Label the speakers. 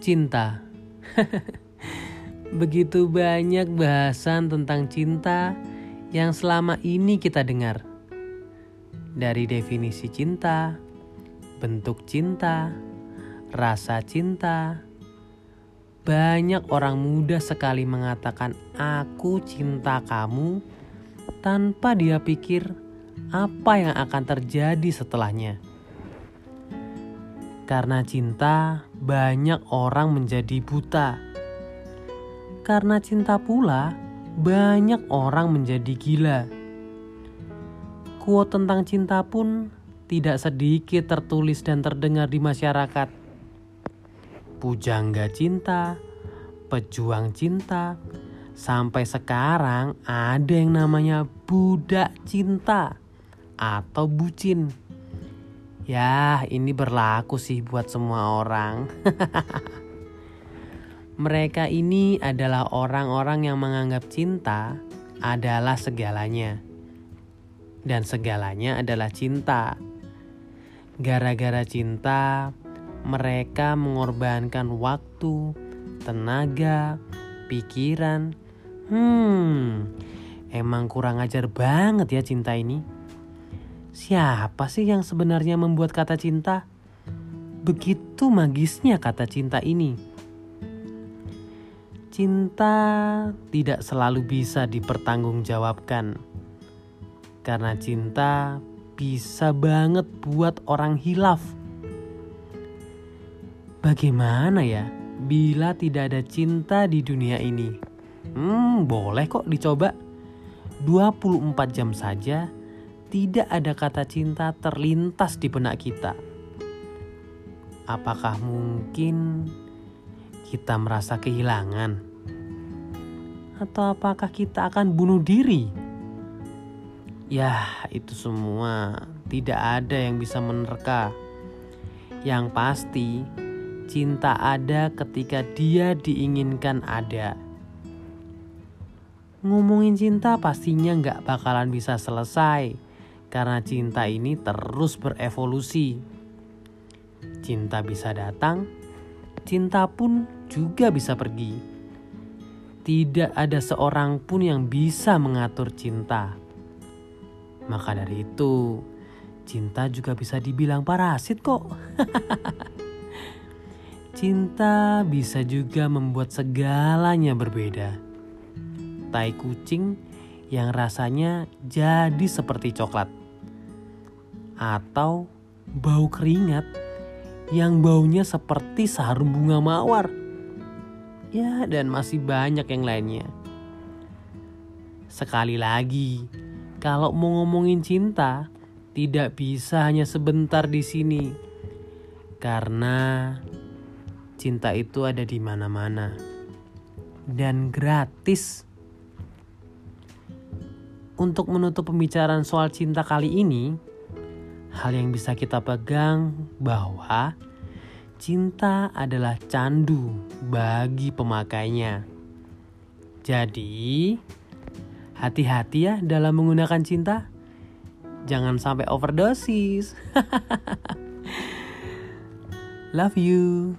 Speaker 1: Cinta. Begitu banyak bahasan tentang cinta yang selama ini kita dengar. Dari definisi cinta, bentuk cinta, rasa cinta. Banyak orang muda sekali mengatakan aku cinta kamu tanpa dia pikir apa yang akan terjadi setelahnya. Karena cinta, banyak orang menjadi buta. Karena cinta pula, banyak orang menjadi gila. Quote tentang cinta pun tidak sedikit tertulis dan terdengar di masyarakat. Pujangga cinta, pejuang cinta, sampai sekarang ada yang namanya budak cinta atau bucin. Ya, ini berlaku sih buat semua orang. Mereka ini adalah orang-orang yang menganggap cinta adalah segalanya, dan segalanya adalah cinta. Gara-gara cinta, mereka mengorbankan waktu, tenaga, pikiran. Hmm, emang kurang ajar banget ya cinta ini. Siapa sih yang sebenarnya membuat kata cinta? Begitu magisnya kata cinta ini. Cinta tidak selalu bisa dipertanggungjawabkan. Karena cinta bisa banget buat orang hilaf. Bagaimana ya bila tidak ada cinta di dunia ini? Hmm, boleh kok dicoba. 24 jam saja tidak ada kata cinta terlintas di benak kita. Apakah mungkin kita merasa kehilangan? Atau apakah kita akan bunuh diri? Ya, itu semua tidak ada yang bisa menerka. Yang pasti, cinta ada ketika dia diinginkan ada. Ngomongin cinta pastinya nggak bakalan bisa selesai karena cinta ini terus berevolusi. Cinta bisa datang, cinta pun juga bisa pergi. Tidak ada seorang pun yang bisa mengatur cinta. Maka dari itu, cinta juga bisa dibilang parasit kok. cinta bisa juga membuat segalanya berbeda. Tai kucing yang rasanya jadi seperti coklat atau bau keringat yang baunya seperti seharum bunga mawar. Ya, dan masih banyak yang lainnya. Sekali lagi, kalau mau ngomongin cinta, tidak bisa hanya sebentar di sini. Karena cinta itu ada di mana-mana dan gratis. Untuk menutup pembicaraan soal cinta kali ini, hal yang bisa kita pegang bahwa cinta adalah candu bagi pemakainya. Jadi, hati-hati ya dalam menggunakan cinta. Jangan sampai overdosis. Love you.